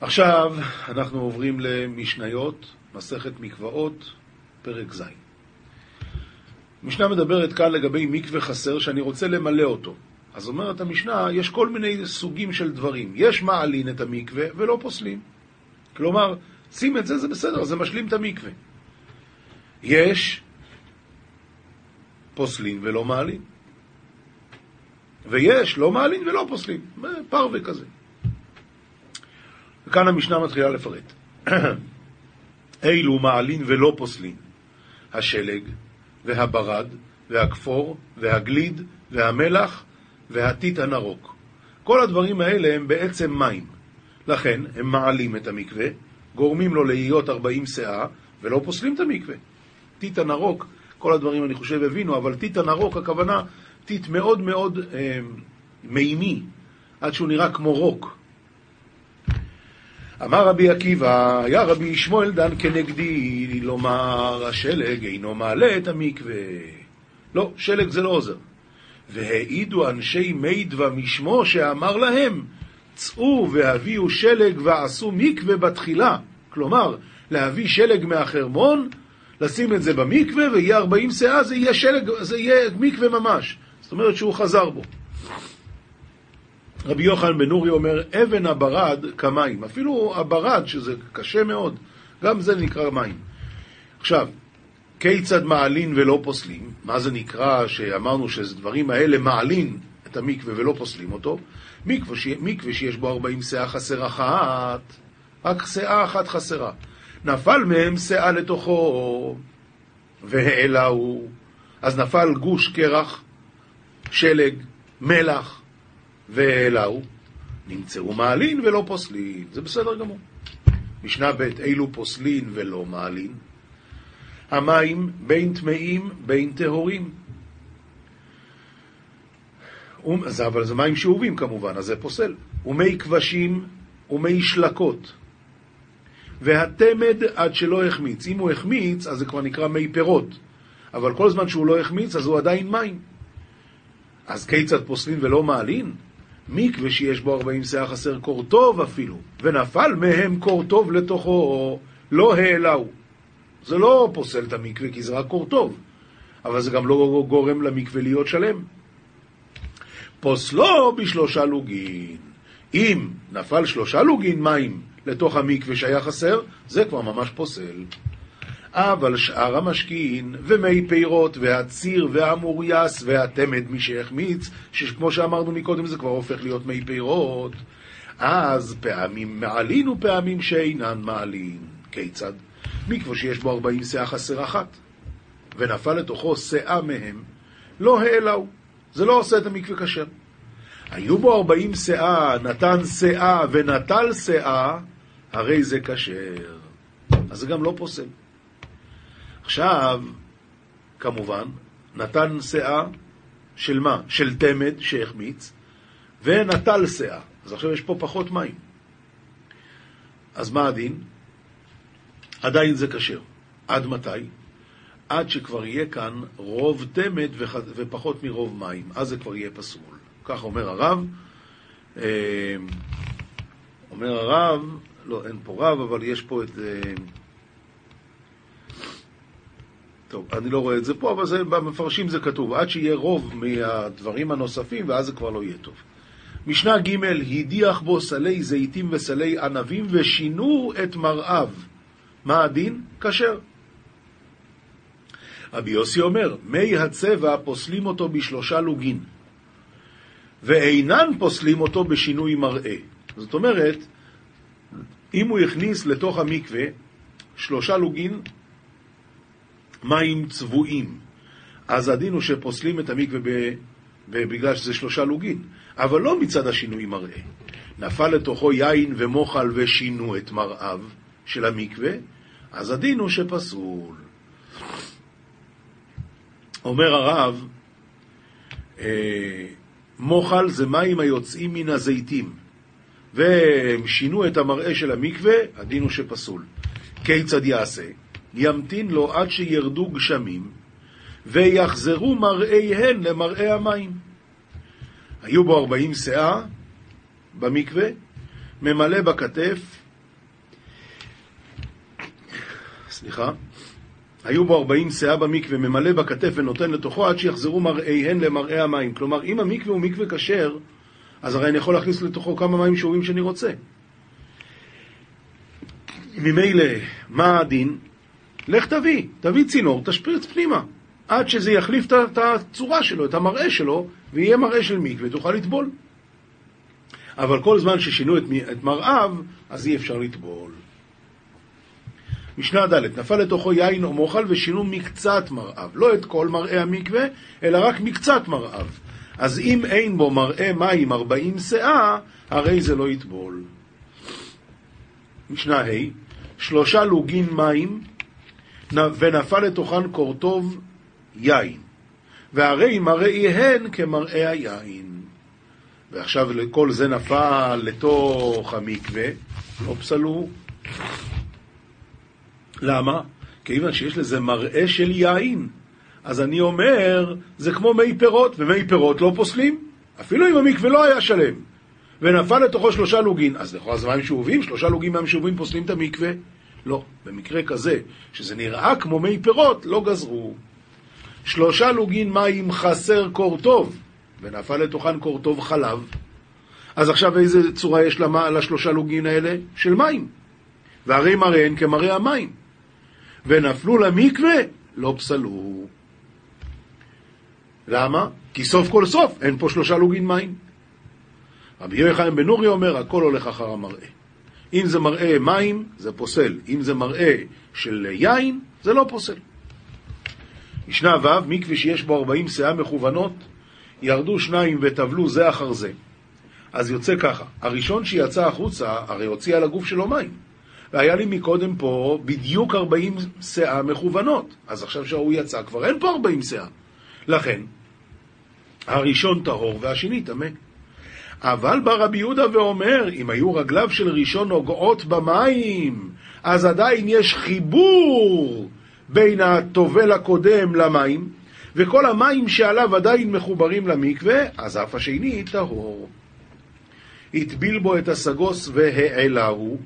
עכשיו אנחנו עוברים למשניות, מסכת מקוואות, פרק ז'. המשנה מדברת כאן לגבי מקווה חסר שאני רוצה למלא אותו. אז אומרת המשנה, יש כל מיני סוגים של דברים. יש מעלין את המקווה ולא פוסלים. כלומר, שים את זה, זה בסדר, זה משלים את המקווה. יש פוסלין ולא מעלין. ויש לא מעלין ולא פוסלין. פרווה כזה. וכאן המשנה מתחילה לפרט. אילו מעלין ולא פוסלין, השלג והברד והכפור והגליד והמלח והטיט הנרוק. כל הדברים האלה הם בעצם מים. לכן הם מעלים את המקווה, גורמים לו להיות 40 שאה ולא פוסלים את המקווה. טיט הנרוק, כל הדברים אני חושב הבינו, אבל טיט הנרוק הכוונה טיט מאוד מאוד אה, מימי, עד שהוא נראה כמו רוק. אמר רבי עקיבא, היה רבי שמואל דן כנגדי, לומר השלג אינו מעלה את המקווה. לא, שלג זה לא עוזר. והעידו אנשי מידווה משמו שאמר להם, צאו והביאו שלג ועשו מקווה בתחילה. כלומר, להביא שלג מהחרמון, לשים את זה במקווה, ויהיה 40 שאה, זה יהיה שלג, זה יהיה מקווה ממש. זאת אומרת שהוא חזר בו. רבי יוחנן בן נורי אומר, אבן הברד כמים. אפילו הברד, שזה קשה מאוד, גם זה נקרא מים. עכשיו, כיצד מעלין ולא פוסלים? מה זה נקרא שאמרנו שדברים האלה מעלין את המקווה ולא פוסלים אותו? מקווה. מקווה שיש בו 40 שאה חסר אחת, רק שאה אחת חסרה. נפל מהם שאה לתוכו, והעלהו, אז נפל גוש קרח, שלג, מלח, ואלהו, נמצאו מעלין ולא פוסלין. זה בסדר גמור. משנה ב' אילו פוסלין ולא מעלין. המים בין טמאים בין טהורים. אבל זה מים שאובים כמובן, אז זה פוסל. ומי כבשים ומי שלקות. והתמד עד שלא החמיץ. אם הוא החמיץ, אז זה כבר נקרא מי פירות. אבל כל זמן שהוא לא החמיץ, אז הוא עדיין מים. אז כיצד פוסלין ולא מעלין? מקווה שיש בו ארבעים שאה חסר קור טוב אפילו, ונפל מהם קור טוב לתוכו, לא העלהו. זה לא פוסל את המקווה כי זה רק קור טוב, אבל זה גם לא גורם למקווה להיות שלם. פוסלו בשלושה לוגין. אם נפל שלושה לוגין מים לתוך המקווה שהיה חסר, זה כבר ממש פוסל. אבל שאר המשכין, ומי פירות, והציר, והמורייס, והתמד, מי שהחמיץ, שכמו שאמרנו מקודם, זה כבר הופך להיות מי פירות. אז פעמים מעלין ופעמים שאינן מעלין. כיצד? מקווה שיש בו ארבעים שאה חסר אחת, ונפל לתוכו שאה מהם, לא העלהו. זה לא עושה את המקווה כשר. היו בו ארבעים שאה, נתן שאה ונטל שאה, הרי זה כשר. אז זה גם לא פוסל. עכשיו, כמובן, נתן שאה של מה? של תמד שהחמיץ, ונטל שאה. אז עכשיו יש פה פחות מים. אז מה הדין? עדיין זה כשר. עד מתי? עד שכבר יהיה כאן רוב תמד ופחות מרוב מים. אז זה כבר יהיה פסול. כך אומר הרב. אה, אומר הרב, לא, אין פה רב, אבל יש פה את... טוב, אני לא רואה את זה פה, אבל זה, במפרשים זה כתוב, עד שיהיה רוב מהדברים הנוספים, ואז זה כבר לא יהיה טוב. משנה ג' הדיח בו סלי זיתים וסלי ענבים ושינו את מראיו. מה הדין? כשר. רבי יוסי אומר, מי הצבע פוסלים אותו בשלושה לוגין, ואינן פוסלים אותו בשינוי מראה. זאת אומרת, אם הוא הכניס לתוך המקווה שלושה לוגין מים צבועים. אז הדין הוא שפוסלים את המקווה. בגלל שזה שלושה לוגין, אבל לא מצד השינוי מראה. נפל לתוכו יין ומוחל ושינו את מראיו של המקווה, אז הדין הוא שפסול. אומר הרב, אה, מוחל זה מים היוצאים מן הזיתים, והם שינו את המראה של המקווה, הדין הוא שפסול. כיצד יעשה? ימתין לו עד שירדו גשמים, ויחזרו מראיהן למראי המים. היו בו ארבעים שאה במקווה, ממלא בכתף, סליחה, היו בו ארבעים שאה במקווה, ממלא בכתף ונותן לתוכו עד שיחזרו מראיהן למראי המים. כלומר, אם המקווה הוא מקווה כשר, אז הרי אני יכול להכניס לתוכו כמה מים שאומרים שאני רוצה. ממילא, מה הדין? לך תביא, תביא צינור, תשפריץ פנימה, עד שזה יחליף את הצורה שלו, את המראה שלו, ויהיה מראה של מקווה, תוכל לטבול. אבל כל זמן ששינו את, את מראיו, אז אי אפשר לטבול. משנה ד' נפל לתוכו יין או מוכל ושינו מקצת מראיו, לא את כל מראה המקווה, אלא רק מקצת מראיו. אז אם אין בו מראה מים ארבעים שאה, הרי זה לא יטבול. משנה ה' שלושה לוגין מים ונפל לתוכן קורטוב יין, והרי מראיהן כמראה היין. ועכשיו כל זה נפל לתוך המקווה, לא פסלו. למה? כיוון שיש לזה מראה של יין. אז אני אומר, זה כמו מי פירות, ומי פירות לא פוסלים. אפילו אם המקווה לא היה שלם. ונפל לתוכו שלושה לוגין, אז זה מים שאובים, שלושה לוגין מים שאובים פוסלים את המקווה? לא. במקרה כזה, שזה נראה כמו מי פירות, לא גזרו. שלושה לוגין מים חסר קור טוב, ונפל לתוכן קור טוב חלב. אז עכשיו איזה צורה יש לשלושה לוגין האלה? של מים. והרי מראיהן כמראה המים. ונפלו למקווה, לא פסלו. למה? כי סוף כל סוף אין פה שלושה לוגין מים. רבי חיים בן נורי אומר, הכל הולך אחר המראה. אם זה מראה מים, זה פוסל. אם זה מראה של יין, זה לא פוסל. משנה ו', מקווה שיש בו ארבעים שאה מכוונות, ירדו שניים וטבלו זה אחר זה. אז יוצא ככה, הראשון שיצא החוצה, הרי הוציא על הגוף שלו מים. והיה לי מקודם פה בדיוק 40 שאה מכוונות. אז עכשיו שההוא יצא, כבר אין פה 40 שאה. לכן, הראשון טהור והשני טמא. אבל בא רבי יהודה ואומר, אם היו רגליו של ראשון נוגעות במים, אז עדיין יש חיבור בין הטובל הקודם למים, וכל המים שעליו עדיין מחוברים למקווה, אז אף השני טהור. הטביל בו את הסגוס והעלהו,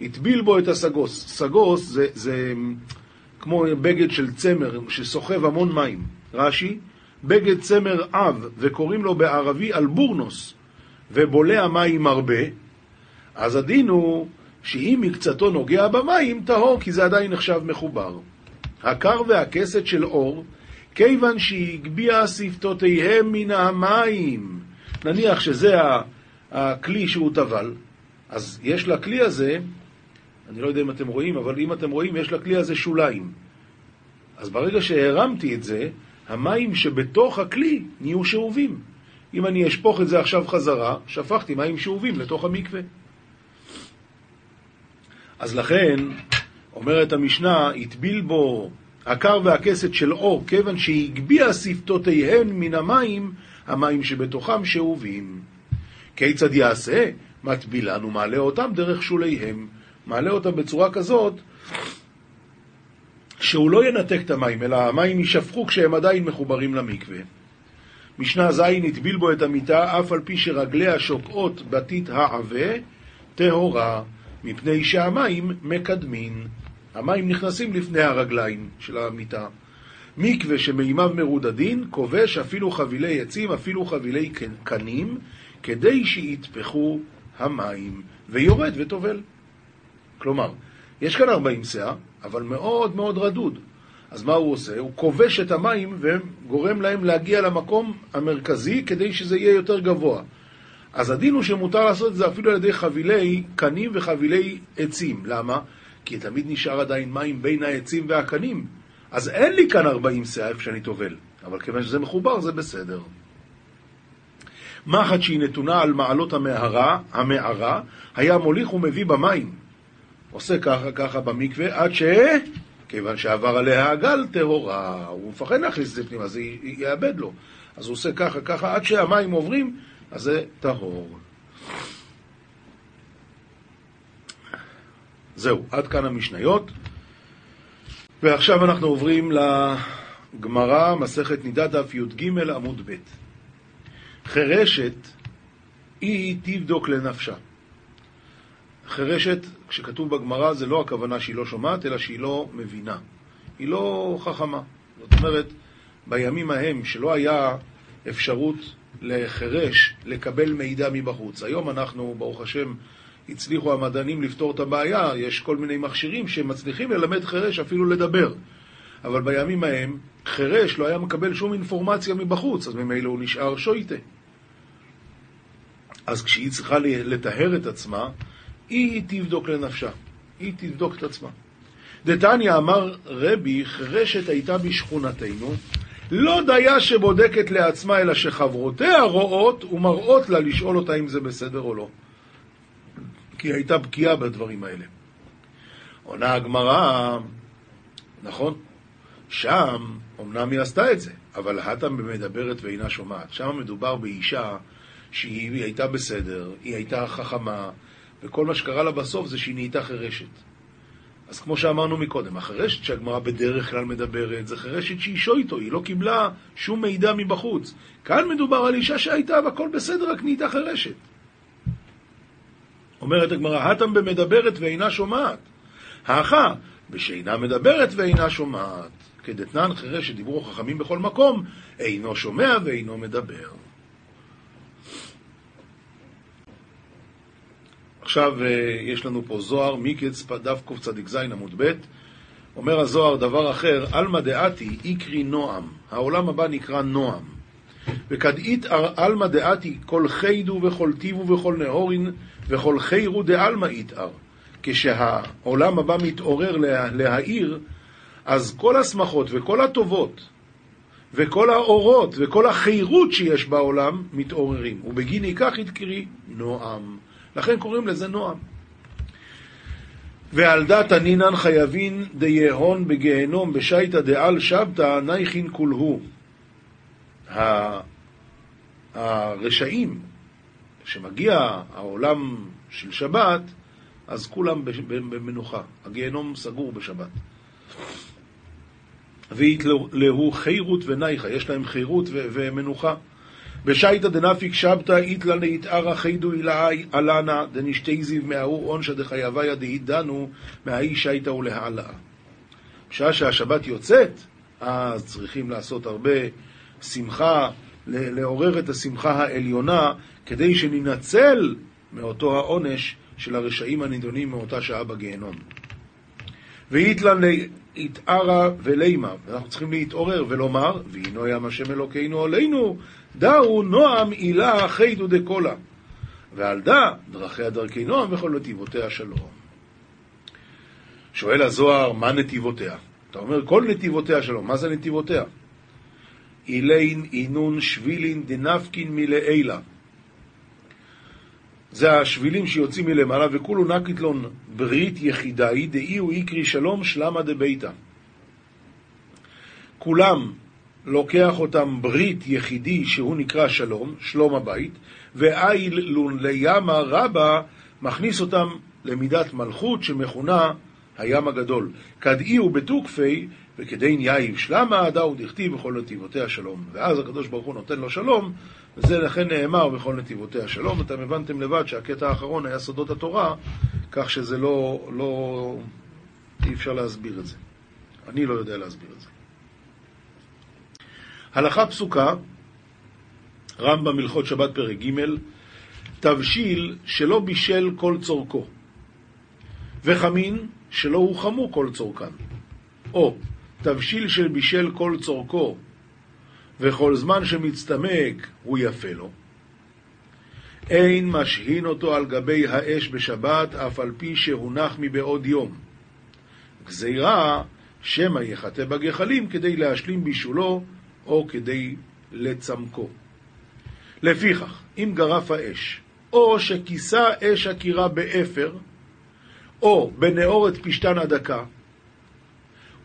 הטביל בו את הסגוס. סגוס זה, זה כמו בגד של צמר שסוחב המון מים. רש"י, בגד צמר אב, וקוראים לו בערבי אלבורנוס, ובולע מים הרבה, אז הדין הוא שאם מקצתו נוגע במים, טהור, כי זה עדיין נחשב מחובר. הקר והכסת של אור, כיוון שהגביה שפתותיהם מן המים. נניח שזה הכלי שהוא טבל, אז יש לכלי הזה אני לא יודע אם אתם רואים, אבל אם אתם רואים, יש לכלי הזה שוליים. אז ברגע שהרמתי את זה, המים שבתוך הכלי נהיו שאובים. אם אני אשפוך את זה עכשיו חזרה, שפכתי מים שאובים לתוך המקווה. אז לכן, אומרת המשנה, הטביל בו הקר והכסת של אור, כיוון שהגביה שפתותיהן מן המים, המים שבתוכם שאובים. כיצד יעשה? מטבילן ומעלה אותם דרך שוליהם. מעלה אותם בצורה כזאת שהוא לא ינתק את המים, אלא המים יישפכו כשהם עדיין מחוברים למקווה. משנה ז' הטביל בו את המיטה, אף על פי שרגליה שוקעות בתית העבה, טהורה, מפני שהמים מקדמין. המים נכנסים לפני הרגליים של המיטה. מקווה שמימיו מרודדין, כובש אפילו חבילי עצים, אפילו חבילי קנים, כדי שיטפחו המים, ויורד וטובל. כלומר, יש כאן 40 שאה, אבל מאוד מאוד רדוד. אז מה הוא עושה? הוא כובש את המים וגורם להם להגיע למקום המרכזי כדי שזה יהיה יותר גבוה. אז הדין הוא שמותר לעשות את זה אפילו על ידי חבילי קנים וחבילי עצים. למה? כי תמיד נשאר עדיין מים בין העצים והקנים. אז אין לי כאן 40 שאה איפה שאני טובל. אבל כיוון שזה מחובר זה בסדר. מחט שהיא נתונה על מעלות המערה, המערה, היה מוליך ומביא במים. עושה ככה ככה במקווה עד ש... כיוון שעבר עליה הגל טהורה, הוא מפחד להכניס את זה פנימה, זה יאבד לו. אז הוא עושה ככה ככה עד שהמים עוברים, אז זה טהור. זהו, עד כאן המשניות. ועכשיו אנחנו עוברים לגמרא, מסכת נידה דף י"ג עמוד ב'. חירשת היא תבדוק לנפשה. חירשת, כשכתוב בגמרא, זה לא הכוונה שהיא לא שומעת, אלא שהיא לא מבינה. היא לא חכמה. זאת אומרת, בימים ההם, שלא היה אפשרות לחירש לקבל מידע מבחוץ. היום אנחנו, ברוך השם, הצליחו המדענים לפתור את הבעיה, יש כל מיני מכשירים שמצליחים ללמד חירש אפילו לדבר. אבל בימים ההם, חירש לא היה מקבל שום אינפורמציה מבחוץ, אז ממילא הוא נשאר שויטה. אז כשהיא צריכה לטהר את עצמה, היא תבדוק לנפשה. היא תבדוק את עצמה. דתניא אמר רבי, חירשת הייתה בשכונתנו, לא דיה שבודקת לעצמה, אלא שחברותיה רואות ומראות לה לשאול אותה אם זה בסדר או לא. כי היא הייתה בקיאה בדברים האלה. עונה הגמרא, נכון, שם אמנם היא עשתה את זה, אבל הטם מדברת ואינה שומעת. שם מדובר באישה שהיא הייתה בסדר, היא הייתה חכמה, וכל מה שקרה לה בסוף זה שהיא נהייתה חירשת. אז כמו שאמרנו מקודם, החירשת שהגמרא בדרך כלל מדברת, זה חירשת שאישו איתו, היא לא קיבלה שום מידע מבחוץ. כאן מדובר על אישה שהייתה והכל בסדר, רק נהייתה חירשת. אומרת הגמרא, הטם במדברת ואינה שומעת. האחה, בשאינה מדברת ואינה שומעת. כדתנן חירש שדיברו חכמים בכל מקום, אינו שומע ואינו מדבר. עכשיו אה, יש לנו פה זוהר, מיקץ, דף קצ"ז עמוד ב', אומר הזוהר דבר אחר, עלמא דעתי איקרי נועם, העולם הבא נקרא נועם. וכדאית עלמא דעתי כל חידו וכל טיבו וכל נהורין וכל חירו דעלמא יתאר. כשהעולם הבא מתעורר להעיר, אז כל השמחות וכל הטובות וכל האורות וכל החירות שיש בעולם מתעוררים. ובגין ייקח יתקרי נועם. לכן קוראים לזה נועם. ועל דת הנינן חייבין דיהון בגיהנום בשייטא דעל שבתא נייכין כולהו. הרשעים, כשמגיע העולם של שבת, אז כולם במנוחה. הגיהנום סגור בשבת. ויתלהו חירות ונייכה, יש להם חירות ומנוחה. בשייטא דנפיק שבתא איתלה ליתערא חידו אילאי אלנה דנשתי זיו מהאור עונשא דחייביה דהידנו מהאי שייטא ולהעלאה. בשעה שהשבת יוצאת, אז צריכים לעשות הרבה שמחה, לעורר את השמחה העליונה, כדי שננצל מאותו העונש של הרשעים הנידונים מאותה שעה בגיהנום. ואיתלן להתערא ולימה, ואנחנו צריכים להתעורר ולומר, והינו ים השם אלוקינו עלינו, דאו נועם עילה חידו דקולה. ועל דא דרכיה דרכי נועם וכל נתיבותיה שלום. שואל הזוהר, מה נתיבותיה? אתה אומר, כל נתיבותיה שלום, מה זה נתיבותיה? אילין אינון שבילין דנפקין מלעילה. זה השבילים שיוצאים מלמעלה, וכולו נקיטלון ברית יחידאי דאי הוא איקרי שלום שלמה דביתא. כולם לוקח אותם ברית יחידי שהוא נקרא שלום, שלום הבית, ואיילון לימה רבה מכניס אותם למידת מלכות שמכונה הים הגדול. כדאי הוא בתוקפי, וכדי יאיב שלמה דאו דכתיב בכל נתיבותיה שלום. ואז הקדוש ברוך הוא נותן לו שלום, וזה לכן נאמר בכל נתיבותיה שלום. אתם הבנתם לבד שהקטע האחרון היה סודות התורה, כך שזה לא, לא, אי אפשר להסביר את זה. אני לא יודע להסביר את זה. הלכה פסוקה, רמב"ם הלכות שבת פרק ג', תבשיל שלא בישל כל צורכו, וחמין שלא הוחמו כל צורכן, או תבשיל של בישל כל צורכו, וכל זמן שמצטמק הוא יפה לו. אין משהין אותו על גבי האש בשבת, אף על פי שהונח מבעוד יום. גזירה, שמא יחטא בגחלים כדי להשלים בישולו, או כדי לצמקו. לפיכך, אם גרף האש, או שכיסה אש הכירה באפר, או בנעורת פשתן הדקה,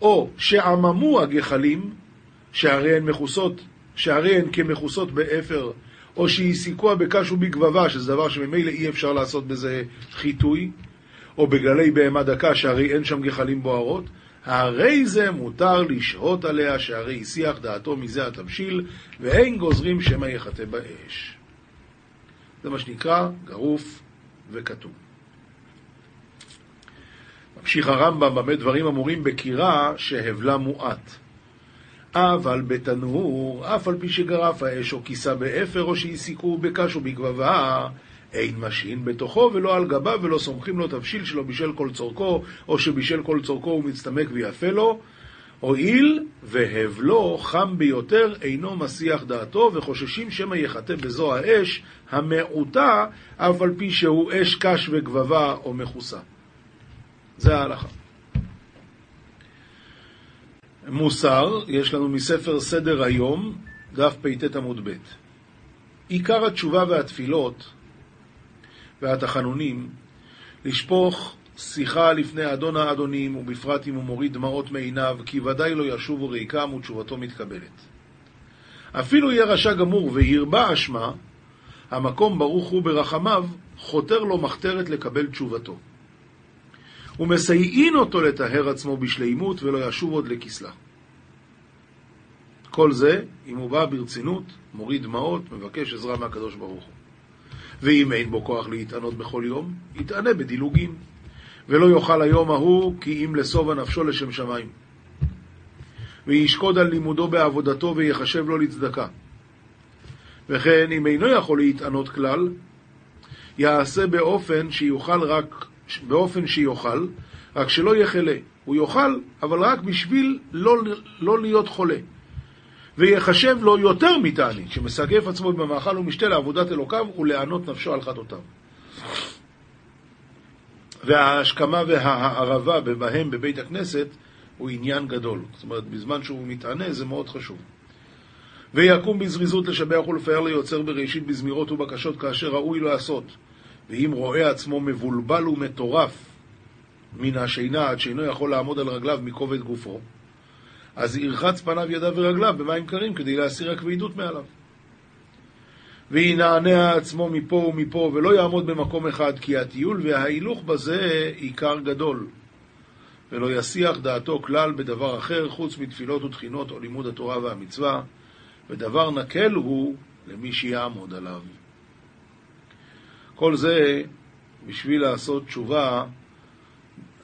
או שעממו הגחלים, שהרי הן מכוסות, שהרי הן כמכוסות באפר, או שהסיקוה בקש ובגבבה, שזה דבר שממילא אי אפשר לעשות בזה חיטוי, או בגללי בהמה דקה, שהרי אין שם גחלים בוערות, הרי זה מותר לשהות עליה, שהרי הסיח דעתו מזה התבשיל, ואין גוזרים שמא יחתה באש. זה מה שנקרא גרוף וקטום. ממשיך הרמב"ם, במה דברים אמורים בכירה שהבלה מועט. אבל בתנור, אף על פי שגרף האש או כיסה באפר או שהסיקו בקש או בגבבה, אין משהין בתוכו ולא על גביו ולא סומכים לו תבשיל שלא בשל כל צורכו, או שבשל כל צורכו הוא מצטמק ויפה לו, הואיל והבלו חם ביותר אינו מסיח דעתו וחוששים שמא יחטא בזו האש המעוטה אף על פי שהוא אש קש וגבבה או מכוסה. זה ההלכה. מוסר, יש לנו מספר סדר היום, דף פט עמוד ב'. עיקר התשובה והתפילות והתחנונים, לשפוך שיחה לפני אדון האדונים, ובפרט אם הוא מוריד דמעות מעיניו, כי ודאי לא ישובו ריקם ותשובתו מתקבלת. אפילו יהיה רשע גמור והרבה אשמה, המקום ברוך הוא ברחמיו, חותר לו מחתרת לקבל תשובתו. ומסייעין אותו לטהר עצמו בשלימות ולא ישוב עוד לכסלה. כל זה, אם הוא בא ברצינות, מוריד דמעות, מבקש עזרה מהקדוש ברוך הוא. ואם אין בו כוח להתענות בכל יום, יתענה בדילוגים. ולא יאכל היום ההוא, כי אם לשובע נפשו לשם שמיים. וישקוד על לימודו בעבודתו ויחשב לו לצדקה. וכן, אם אינו יכול להתענות כלל, יעשה באופן שיוכל רק, באופן שיוכל, רק שלא יחלה. הוא יאכל, אבל רק בשביל לא, לא להיות חולה. ויחשב לו יותר מתענית, שמסגף עצמו במאכל ומשתה לעבודת אלוקיו ולענות נפשו על חטאותיו. וההשכמה והערבה בהם בבית הכנסת הוא עניין גדול. זאת אומרת, בזמן שהוא מתענה זה מאוד חשוב. ויקום בזריזות לשבח ולפאר ליוצר בראשית בזמירות ובקשות כאשר ראוי לעשות. ואם רואה עצמו מבולבל ומטורף מן השינה עד שאינו יכול לעמוד על רגליו מכובד גופו, אז ירחץ פניו ידיו ורגליו במים קרים כדי להסיר הכבדות מעליו. וינענע עצמו מפה ומפה, ולא יעמוד במקום אחד, כי הטיול וההילוך בזה עיקר גדול. ולא יסיח דעתו כלל בדבר אחר, חוץ מתפילות ותחינות או לימוד התורה והמצווה, ודבר נקל הוא למי שיעמוד עליו. כל זה בשביל לעשות תשובה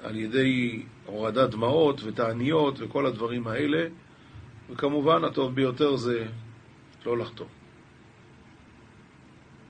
על ידי הורדת דמעות ותעניות וכל הדברים האלה, וכמובן הטוב ביותר זה לא לחתום.